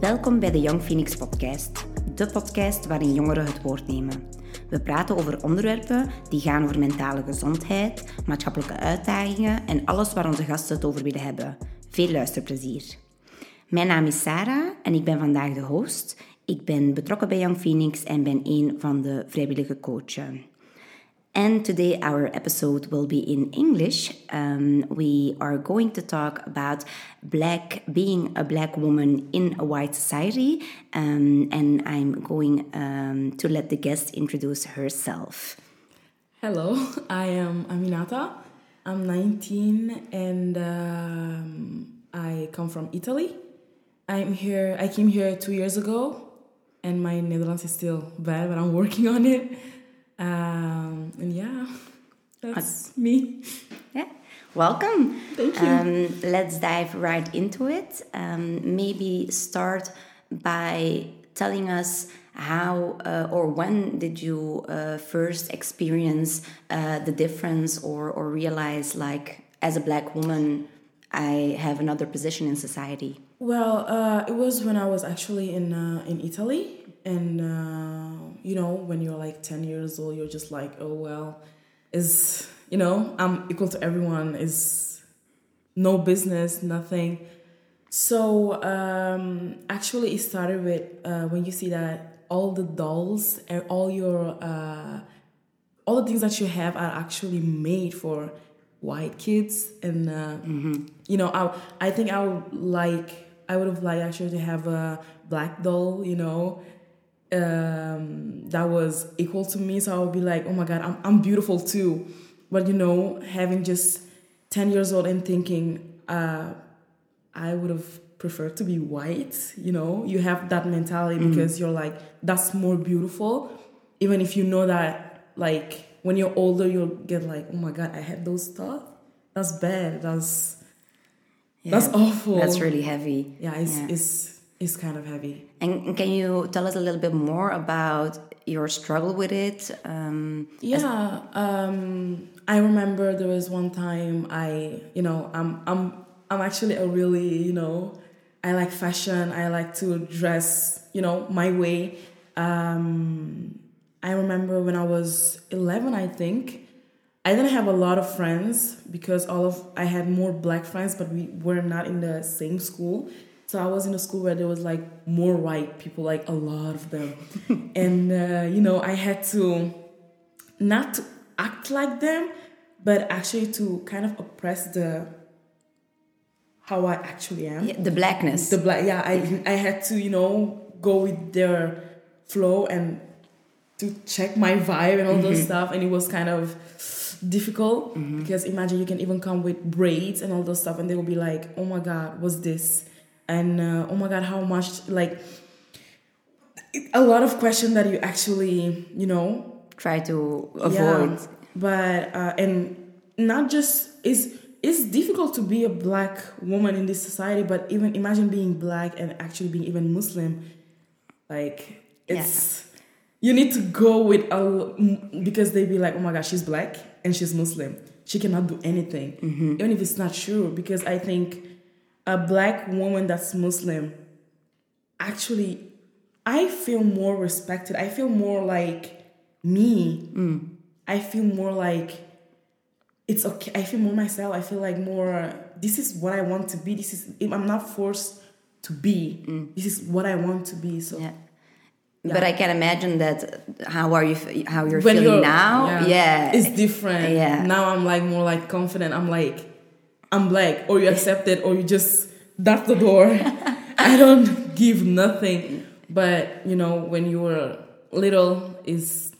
Welkom bij de Young Phoenix Podcast, de podcast waarin jongeren het woord nemen. We praten over onderwerpen die gaan over mentale gezondheid, maatschappelijke uitdagingen en alles waar onze gasten het over willen hebben. Veel luisterplezier. Mijn naam is Sarah en ik ben vandaag de host. Ik ben betrokken bij Young Phoenix en ben een van de vrijwillige coaches. And today our episode will be in English. Um, we are going to talk about black being a black woman in a white society, um, and I'm going um, to let the guest introduce herself. Hello, I am Aminata. I'm 19 and um, I come from Italy. I'm here. I came here two years ago, and my Nederlands is still bad, but I'm working on it. Um, and yeah, that's me. Yeah, welcome. Thank you. Um, let's dive right into it. Um, maybe start by telling us how uh, or when did you uh, first experience uh, the difference or, or realize like as a black woman I have another position in society? Well, uh, it was when I was actually in uh, in Italy, and uh, you know, when you're like ten years old, you're just like, oh well, is you know, I'm equal to everyone. Is no business, nothing. So um, actually, it started with uh, when you see that all the dolls and all your uh, all the things that you have are actually made for white kids, and uh, you know, I I think I would like I would have liked actually to have a black doll, you know, um, that was equal to me. So I would be like, oh my God, I'm, I'm beautiful too. But you know, having just 10 years old and thinking, uh, I would have preferred to be white, you know, you have that mentality because you're like, that's more beautiful. Even if you know that, like, when you're older, you'll get like, oh my God, I had those thoughts. That's bad. That's that's awful. That's really heavy. Yeah, it's Yeah. it's it's kind of heavy. And can you tell us a little bit more about your struggle with it? Um, Yeah, um, I remember there was one time I, you know, I'm I'm I'm actually a really, you know, I like fashion. I like to dress, you know, my way. Um, I remember when I was 11, I think. I didn't have a lot of friends because all of I had more black friends, but we were not in the same school. So I was in a school where there was like more white people, like a lot of them, and uh, you know I had to not to act like them, but actually to kind of oppress the how I actually am. yeah, the blackness. The black, yeah, I I had to you know go with their flow and to check my vibe and all those stuff, and it was kind of difficult because imagine you can even come with braids and all those stuff, and they will be like, "Oh my God, what's this?" And uh, "Oh my God, how much?" Like a lot of questions that you actually you know Try to yeah, avoid. but uh, and not just is it's difficult to be a black woman in this society, but even imagine being black and actually being even Muslim, like it's you need to go with a because they be like, oh my god, she's black and she's Muslim, she cannot do anything, mm-hmm. even if it's not true. Because I think a black woman that's Muslim actually I feel more respected. I feel more like me. Mm. I feel more like it's okay. I feel more myself. I feel like more. This is what I want to be. This is. I'm not forced to be. Mm. This is what I want to be. So Yeah. But I can imagine that uh, how are you how you're when feeling you're now? Yeah. it's different. Yeah. Now I'm like more like confident. I'm like, I'm black, or you accept it, or you just that's the door. I don't give nothing. But you know, when you were little, is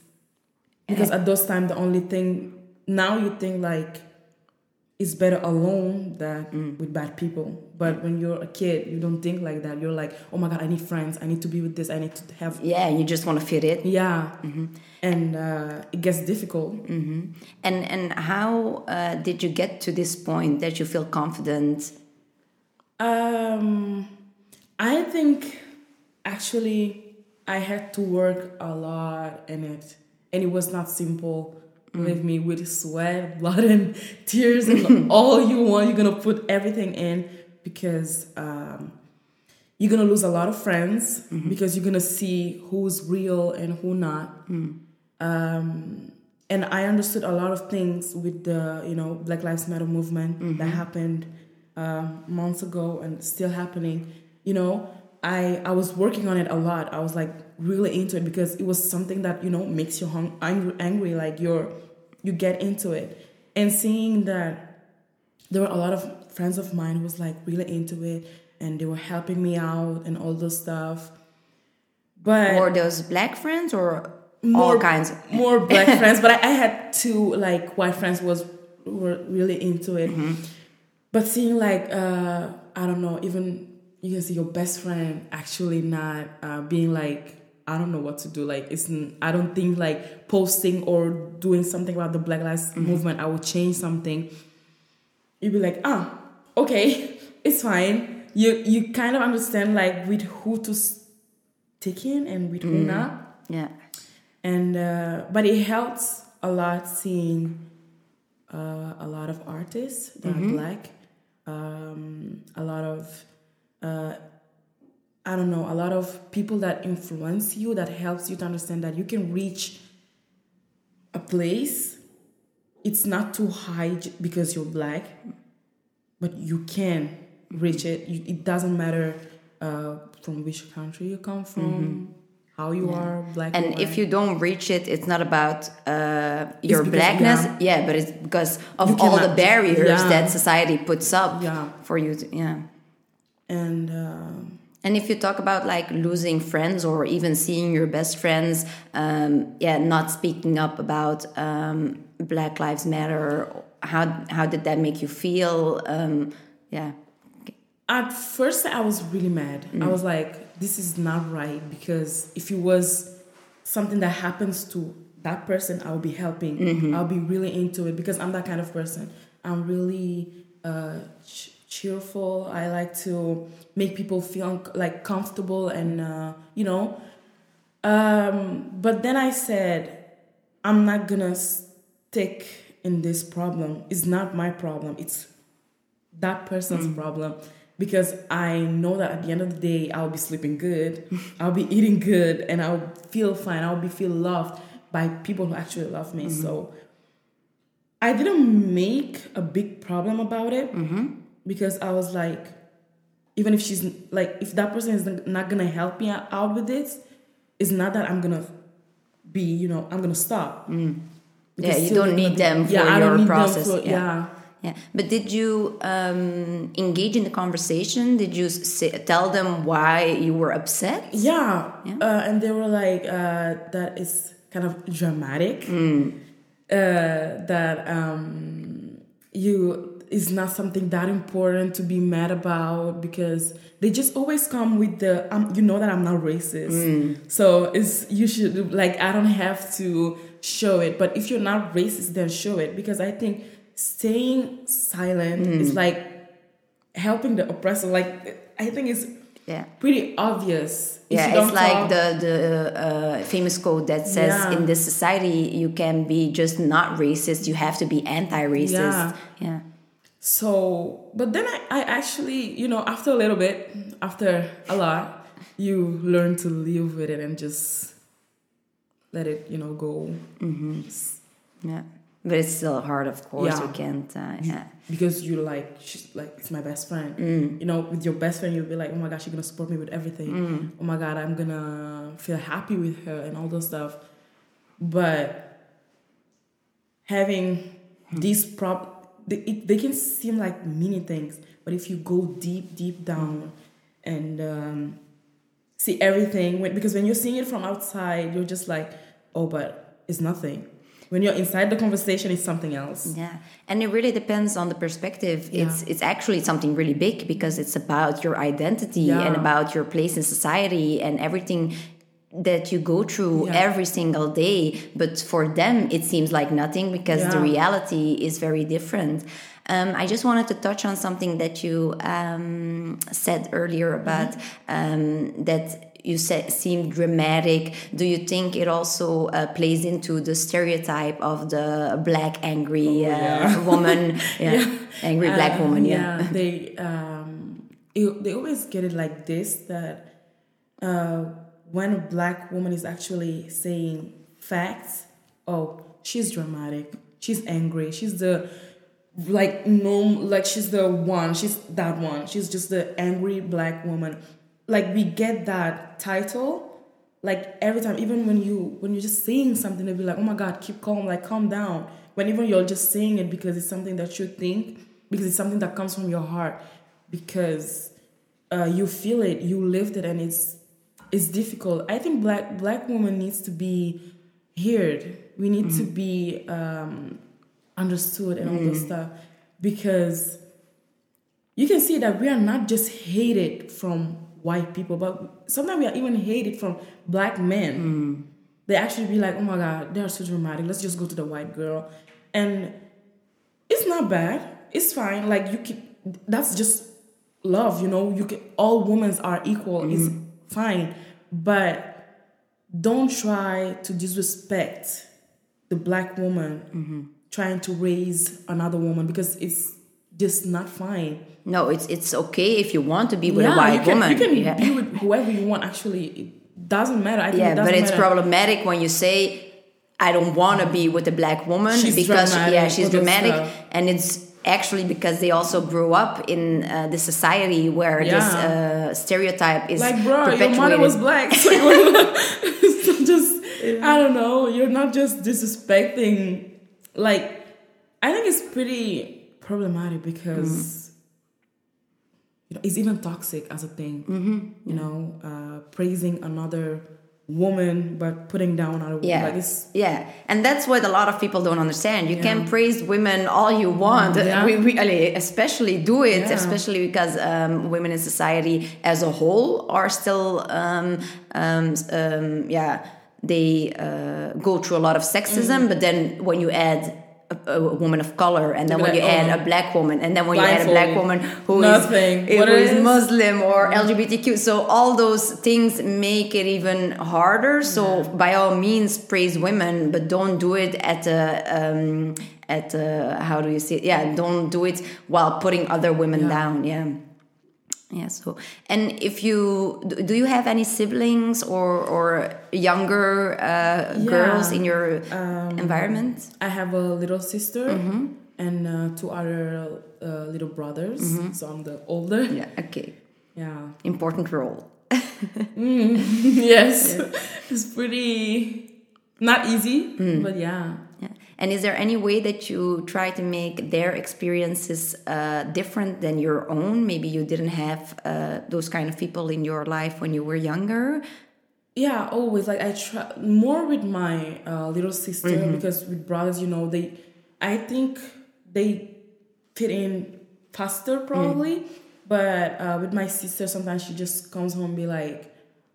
because eh. at those time the only thing now you think like it's better alone than Mm. with bad people. But when you're a kid, you don't think like that. You're like, oh my god, I need friends. I need to be with this. I need to have yeah, you just want to fit it. yeah, Mm-hmm. and uh, it gets difficult. And and how uh, did you get to this point that you feel confident? Um, I think actually I had to work a lot in it, and it was not simple. Believe me, with sweat, blood, and tears, and all you want, you're gonna put everything in because um, you're gonna lose a lot of friends because you're gonna see who's real and who not. Um, and I understood a lot of things with the you know Black Lives Matter movement that happened um, months ago and still happening. You know, I I was working on it a lot. I was like really into it because it was something that you know makes you hung, angry, angry. Like you're you get into it, and seeing that there were a lot of friends of mine who was like really into it, and they were helping me out and all this stuff. But Or those black friends or more all kinds? more black friends but I, I had two like white friends was were really into it but seeing like uh i don't know even you can see your best friend actually not uh being like i don't know what to do. Like it's i don't think like posting or doing something about the black lives movement i will change something. You'd be like ah okay it's fine. You you kind of understand like with who to stick in and with who not. Yeah. and uh, but it helps a lot seeing uh, a lot of artists that are black um, a lot of uh, i don't know a lot of people that influence you that helps you to understand that you can reach a place it's not too high because you're black but you can reach it you, it doesn't matter uh, from which country you come from how you are black And if you don't reach it, it's not about uh, your blackness. yeah. Yeah. but it's because of You all the barriers yeah. that society puts up Yeah. for you. To, yeah. and um, And if you talk about like losing friends or even seeing your best friends, um, yeah, not speaking up about um, Black Lives Matter, how how did that make you feel? Um, yeah, at first I was really mad. I was like, this is not right because if it was something that happens to that person, I would be helping. I'll be really into it because I'm that kind of person. I'm really uh, cheerful. I like to make people feel like comfortable and uh, you know. Um, but then I said, I'm not gonna stick in this problem. It's not my problem. It's that person's problem because I know that at the end of the day I'll be sleeping good, I'll be eating good, and I'll feel fine. I'll be feel loved by people who actually love me. So I didn't make a big problem about it because I was like, even if she's like, if that person is not gonna help me out with this, it's not that I'm gonna be, you know, I'm gonna stop. yeah, Because you don't need be- them for yeah, I your don't need process. For, yeah. yeah. Yeah, but did you um, engage in the conversation? Did you say, tell them why you were upset? Yeah, Yeah. Uh, and they were like, uh, "That is kind of dramatic. Hmm. Uh, that um, you is not something that important to be mad about because they just always come with the um, you know that I'm not racist. Hmm. So it's you should like I don't have to show it, but if you're not racist, then show it because I think staying silent Hmm. is like helping the oppressor. Like I think it's Yeah. pretty obvious. Yeah, it's like talk- the the uh, famous quote that says, Yeah. "In this society, you can be just not racist; you have to be anti-racist." Yeah. yeah. So, but then I, I actually, you know, after a little bit, after a lot, you learn to live with it and just let it, you know, go. Yeah, but it's still hard, of course. Yeah. We can't. Uh, yeah, Because you like, she's like, it's my best friend. Mm. You know, with your best friend, you'll be like, oh my gosh, you're gonna support me with everything. Mm. Oh my god, I'm gonna feel happy with her and all those stuff. But having these prop, they, it, they can seem like mini things, but if you go deep, deep down and um, see everything, when, because when you're seeing it from outside, you're just like, oh, but it's nothing. When you're inside the conversation, it's something else. yeah, and it really depends on the perspective. Yeah. It's it's actually something really big because it's about your identity Yeah. and about your place in society and everything that you go through Yeah. every single day. But for them, it seems like nothing because the reality is very different. Um, I just wanted to touch on something that you um, said earlier about um, that you said seemed dramatic. Do you think it also uh, plays into the stereotype of the black angry uh, Oh, yeah. woman? Yeah. angry black Um, woman. Yeah. they um, it, they always get it like this that uh, when a black woman is actually saying facts, oh, she's dramatic, she's angry, she's the like no like she's the one, she's that one, she's just the angry black woman. Like we get that title like every time even when you when you're just saying something they'll be like oh my god keep calm like calm down when even you're just saying it because it's something that you think because it's something that comes from your heart because uh, you feel it you lived it and it's it's difficult i think black black woman needs to be heard we need mm-hmm. to be um, understood and all this stuff because you can see that we are not just hated from white people, but sometimes we are even hated from black men. Mm. They actually be like, oh my God, they are so dramatic. Let's just go to the white girl. And it's not bad. It's fine. Like you can that's just love, you know. You can all women are equal. Mm. Fine. But don't try to disrespect the black woman mm-hmm. trying to raise another woman because it's just not fine. No, it's it's okay if you want to be with yeah, a white you can, woman. You can yeah. be with whoever you want. Actually, it doesn't matter. I yeah, it but it's matter. problematic when you say, "I don't want to be with a black woman she's because yeah, she's dramatic," and it's actually because they also grew up in uh, the society where yeah. this uh, stereotype is like, bro, your mother was black. So, just yeah. I don't know. You're not just disrespecting. Like, I think it's pretty problematic because mm. you know it's even toxic as a thing. Mm-hmm. You know, uh, praising another woman but putting down other yeah like yeah and that's what a lot of people don't understand you yeah. can praise women all you want yeah. we, we especially do it yeah. especially because um, women in society as a whole are still um, um, um yeah they uh, go through a lot of sexism mm. but then when you add a, a, woman of color, and then when you add a black woman, and then when you add a black woman who Nothing. is, who is Muslim or LGBTQ, so all those things make it even harder. So by all means, praise women, but don't do it at a um, at a, how do you say? It? Yeah, don't do it while putting other women yeah. down. Yeah yeah so and if you do you have any siblings or or younger uh, yeah. girls in your um, environment i have a little sister mm -hmm. and uh, two other uh, little brothers mm -hmm. so i'm the older yeah okay yeah important role mm, yes yeah. it's pretty not easy mm. but yeah and is there any way that you try to make their experiences uh, different than your own? Maybe you didn't have uh, those kind of people in your life when you were younger. Yeah, always. Like I try more with my uh, little sister mm -hmm. because with brothers, you know, they, I think they fit in faster probably. Mm. But uh, with my sister, sometimes she just comes home and be like,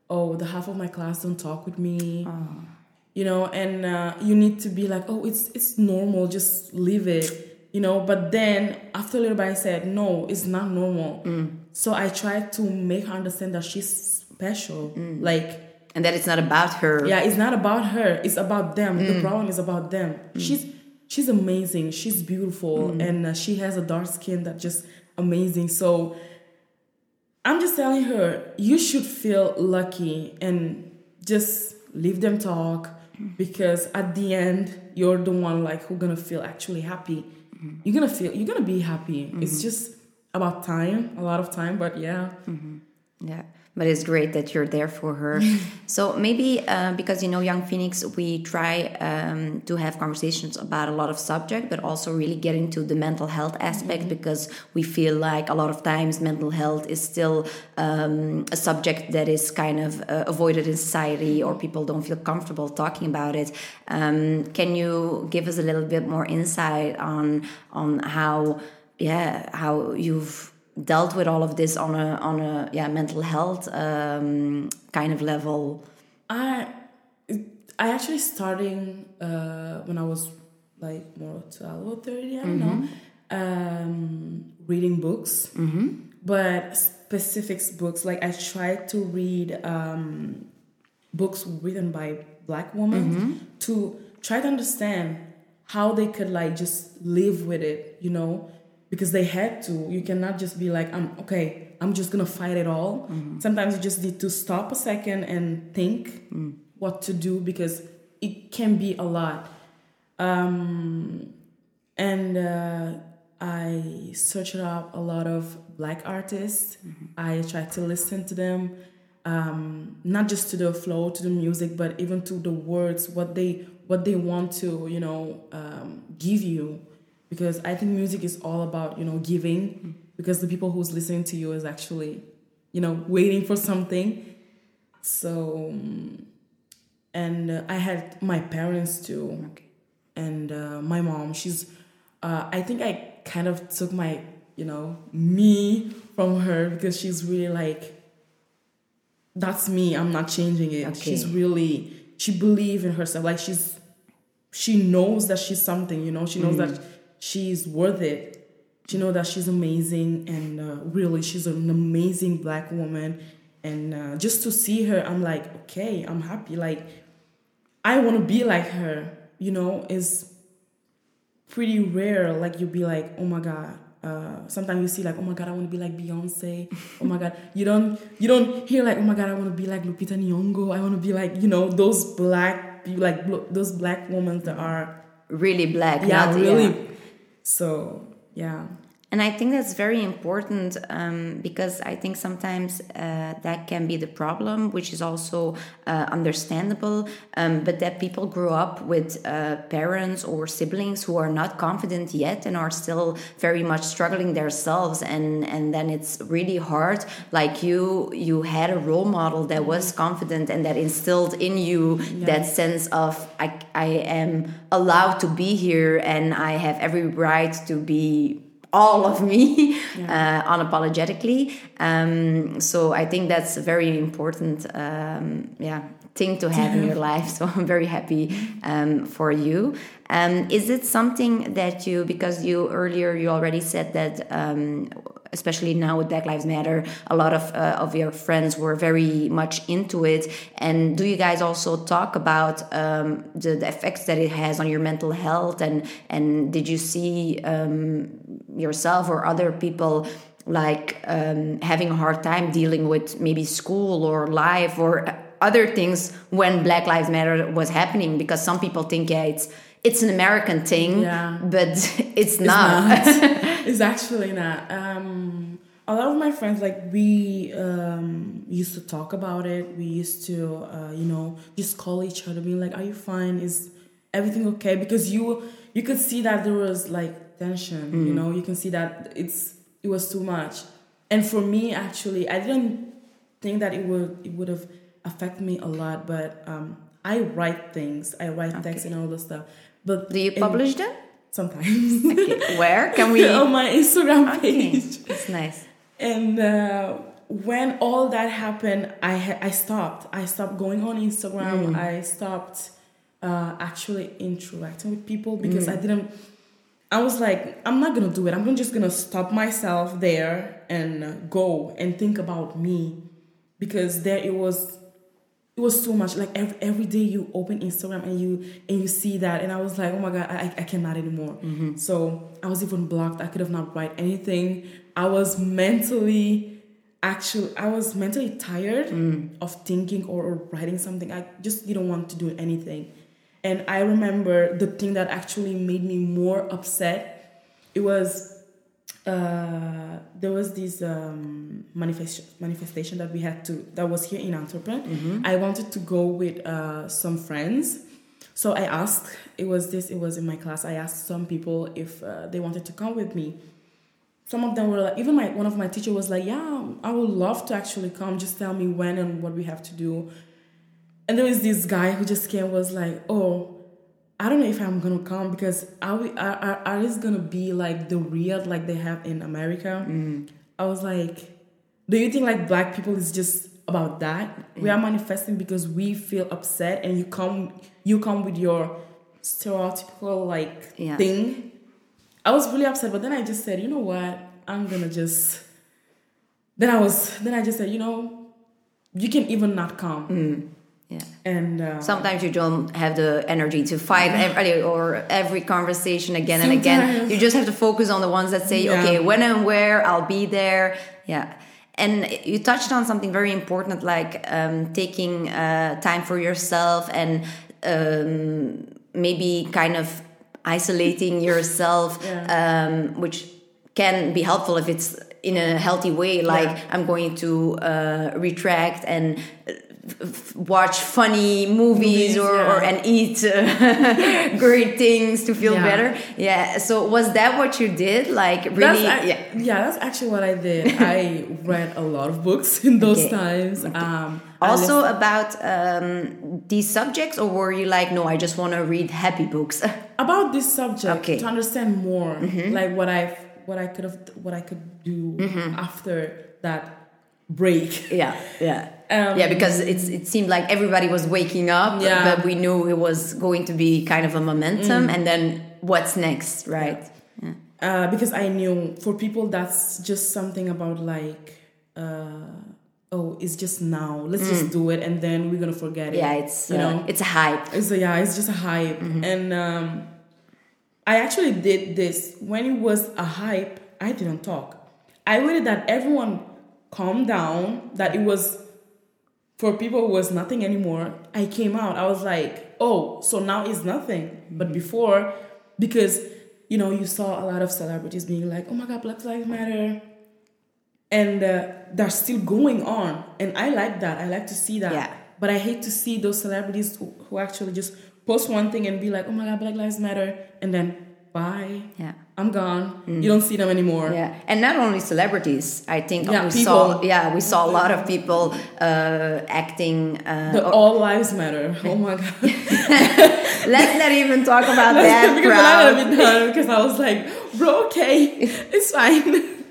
"Oh, the half of my class don't talk with me." Oh you know and uh, you need to be like oh it's it's normal just leave it you know but then after a little bit i said no it's not normal mm. so i tried to make her understand that she's special mm. like and that it's not about her yeah it's not about her it's about them mm. the problem is about them mm. she's she's amazing she's beautiful mm. and uh, she has a dark skin that just amazing so i'm just telling her you should feel lucky and just leave them talk because at the end you're the one like who gonna feel actually happy mm-hmm. you're gonna feel you're gonna be happy mm-hmm. it's just about time a lot of time but yeah mm-hmm. yeah but it's great that you're there for her. so maybe uh, because you know Young Phoenix, we try um, to have conversations about a lot of subject, but also really get into the mental health aspect mm -hmm. because we feel like a lot of times mental health is still um, a subject that is kind of uh, avoided in society or people don't feel comfortable talking about it. Um, can you give us a little bit more insight on on how yeah how you've dealt with all of this on a on a yeah mental health um, kind of level? I I actually starting uh, when I was like more twelve or thirty. I don't mm -hmm. know. Um, reading books, mm -hmm. but specific books. Like I tried to read um, books written by black women mm -hmm. to try to understand how they could like just live with it. You know because they had to. You cannot just be like, I'm okay, I'm just gonna fight it all. Sometimes you just need to stop a second and think what to do because it can be a lot. Um, and uh, I searched up a lot of black artists. I tried to listen to them, um, not just to the flow, to the music, but even to the words, what they what they want to, you know, um, give you. Because I think music is all about, you know, giving. Because the people who's listening to you is actually, you know, waiting for something. So, um, and uh, I had my parents too Okay. and uh, my mom she's uh, i think i kind of took my you know me from her because she's really like that's me i'm not changing it Okay. she's really she believes in herself like she's she knows that she's something you know she knows that she's worth it. You know that she's amazing and uh, really she's an amazing black woman. And uh, just to see her i'm like okay i'm happy. Like i want to be like her you know is pretty rare. Like you'll be like oh my god uh, sometimes you see like oh my god i want to be like beyonce. Oh my god. You don't you don't hear like oh my god i want to be like lupita nyong'o. I want to be like you know those black like those black women that are Really black. yeah really. yeah. So yeah And I think that's very important um, because I think sometimes uh, that can be the problem, which is also uh, understandable. Um, but that people grow up with uh, parents or siblings who are not confident yet and are still very much struggling themselves, and and then it's really hard. Like you, you had a role model that was confident and that instilled in you that sense of I, I am allowed to be here and I have every right to be all of me uh, unapologetically. Um, so I think that's a very important, um, yeah, thing to have in your life. So I'm very happy um, for you. Um, is it something that you, because you earlier you already said that, um, especially now with Black Lives Matter, a lot of uh, of your friends were very much into it. And do you guys also talk about um, the, the effects that it has on your mental health? And and did you see um, yourself or other people like um, having a hard time dealing with maybe school or life or other things when Black Lives Matter was happening? Because some people think yeah, it's it's an American thing, Yeah. but it's, not. it's actually not. Um, a lot of my friends, like we um, used to talk about it. We used to, uh, you know, just call each other, being like, "Are you fine? Is everything okay?" Because you you could see that there was like tension. You know, you can see that it's it was too much. And for me, actually, I didn't think that it would it would have affected me a lot. But um, I write things. I write texts and all this stuff. But Do you in- publish them? Sometimes? Okay, Where can we? on my Instagram Okay, page. that's nice. And uh, when all that happened, I ha- I stopped. I stopped going on Instagram. I stopped uh, actually interacting with people because I didn't. I was like, I'm not gonna do it. I'm just gonna stop myself there and go and think about me because there it was it was too much like every, every day you open instagram and you and you see that and i was like oh my god i, I cannot anymore. Mm-hmm. So i was even blocked. I could have not write anything. I was mentally actually i was mentally tired mm. of thinking or, or writing something. I just didn't want to do anything. And i remember the thing that actually made me more upset. It was uh, there was this um, manifest- manifestation that we had to that was here in Antwerpen. I wanted to go with uh, some friends, so I asked. It was this. It was in my class. I asked some people if uh, they wanted to come with me. Some of them were like, even my one of my teacher was like, "Yeah, I would love to actually come. Just tell me when and what we have to do." And there was this guy who just came was like, "Oh, I don't know if I'm gonna come because are we are, are, are this gonna be like the real like they have in America? Mm. I was like, do you think like black people is just about that? Mm. We are manifesting because we feel upset and you come you come with your stereotypical like Yeah. thing. I was really upset, but then I just said, you know what? I'm gonna just then I was then I just said, you know, you can even not come. Mm. Yeah. And uh, Sometimes you don't have the energy to fight every, or every conversation again and again. You just have to focus on the ones that say, Yeah. okay, when and where I'll be there. Yeah. And you touched on something very important, like um, taking uh, time for yourself and um, maybe kind of isolating yourself, um, which can be helpful if it's in a healthy way. Like Yeah. I'm going to uh, retract and watch funny movies, Movies, or, or and eat uh, great things to feel Yeah. better. Yeah. So was that what you did? Like really? That's yeah. yeah, that's actually what I did. I read a lot of books in those Okay. times. Um, Also about um, these subjects, or were you like, no, I just want to read happy books? about this subject Okay. to understand more, like what I what I could have what I could do after that break. yeah, yeah. Um, yeah, because it's it seemed like everybody was waking up, Yeah. Mm. but we knew it was going to be kind of a momentum, and then what's next, right? Yeah. uh, because I knew for people that's just something about like uh, oh it's just now let's just do it and then we're gonna forget it Mm. Yeah, it's you uh, know it's a hype. it's a, yeah it's just a hype and um, I actually did this when it was a hype I didn't talk I waited that everyone calmed down that it was for people who was nothing anymore I came out. I was like oh so now it's nothing. But before because you know you saw a lot of celebrities being like oh my god Black Lives Matter. And uh, they're still going on. And i like that. I like to see that. Yeah. but i hate to see those celebrities who, who actually just post one thing and be like oh my god black lives matter. And then bye Yeah. i'm gone you don't see them anymore Yeah, and not only celebrities. I think Yeah, we people. saw. Yeah, we saw a lot of people uh, acting. Uh, the all lives matter oh my god let's not even talk about that because then I would crowd. because i was like bro okay it's fine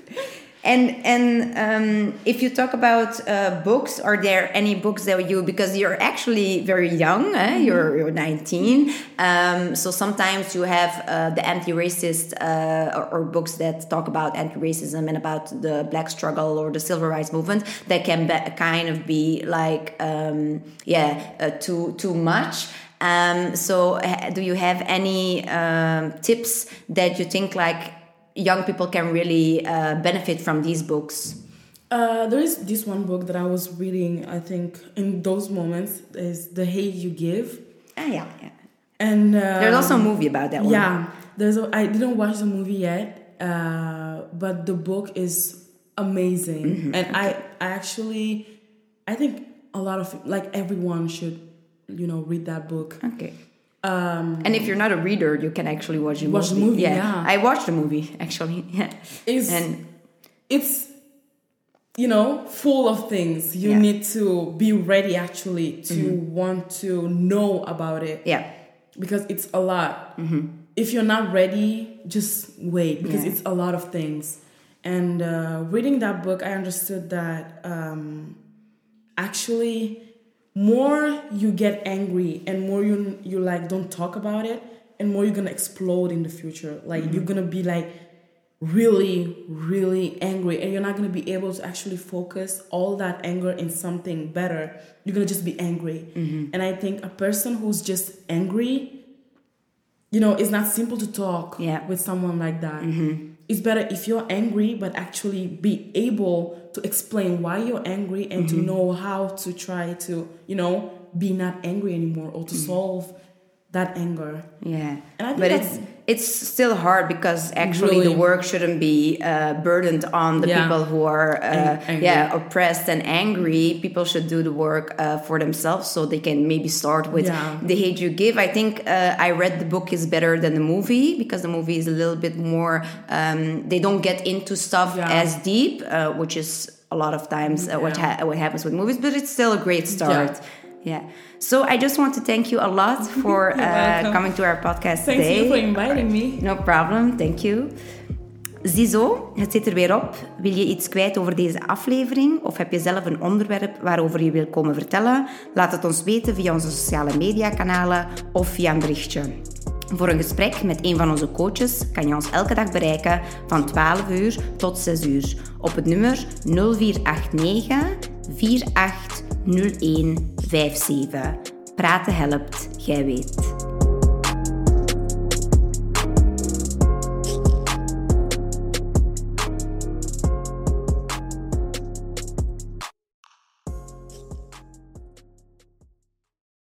And and um, if you talk about uh, books, are there any books that you because you're actually very young, eh? you're you're 19, um, so sometimes you have uh, the anti-racist uh, or, or books that talk about anti-racism and about the black struggle or the civil rights movement that can be, kind of be like um, yeah uh, too too much. Um, so ha- do you have any um, tips that you think like young people can really uh, benefit from these books. Uh, there is this one book that I was reading. I think in those moments is "The Hate You Give," Ah, yeah, yeah. and uh, There's also a movie about that one. Yeah, there's. A, I didn't watch the movie yet, uh, but the book is amazing, Mm-hmm. and I, I actually, I think a lot of like everyone should, you know, read that book. Okay. Um, And if you're not a reader, you can actually watch the Watch the movie. movie, yeah. I watched the movie actually. Yeah. it's And it's you know full of things you Yeah. need to be ready actually to want to know about it yeah, because it's a lot. If you're not ready, just wait because Yeah. it's a lot of things. And uh, reading that book, I understood that um, actually, more you get angry and more you you like don't talk about it, and more you're gonna explode in the future. Like mm-hmm. you're gonna be like really, really angry, and you're not gonna be able to actually focus all that anger in something better. You're gonna just be angry. Mm-hmm. And I think a person who's just angry you know, it's not simple to talk Yeah. with someone like that. Mm-hmm. It's better if you're angry, but actually be able to explain why you're angry and to mm-hmm. know how to try to, you know, be not angry anymore or to mm-hmm. solve that anger. yeah. And I think But that's- it's it's still hard because actually the work shouldn't be uh, burdened on the Yeah. people who are uh, Ang- yeah oppressed and angry. People should do the work uh, for themselves so they can maybe start with Yeah. the hate you give. I think uh, I read the book is better than the movie because the movie is a little bit more. Um, they don't get into stuff Yeah. as deep, uh, which is a lot of times uh, what ha- what happens with movies. But it's still a great start. Yeah. So I just want to thank you a lot for uh, coming to our podcast Thanks today. you for inviting me. No problem, thank you. Ziezo, het zit er weer op. Wil je iets kwijt over deze aflevering? Of heb je zelf een onderwerp waarover je wil komen vertellen? Laat het ons weten via onze sociale mediakanalen of via een berichtje. Voor een gesprek met een van onze coaches kan je ons elke dag bereiken van 12 uur tot 6 uur op het nummer 0489 4801 57. Praten helpt, jij weet.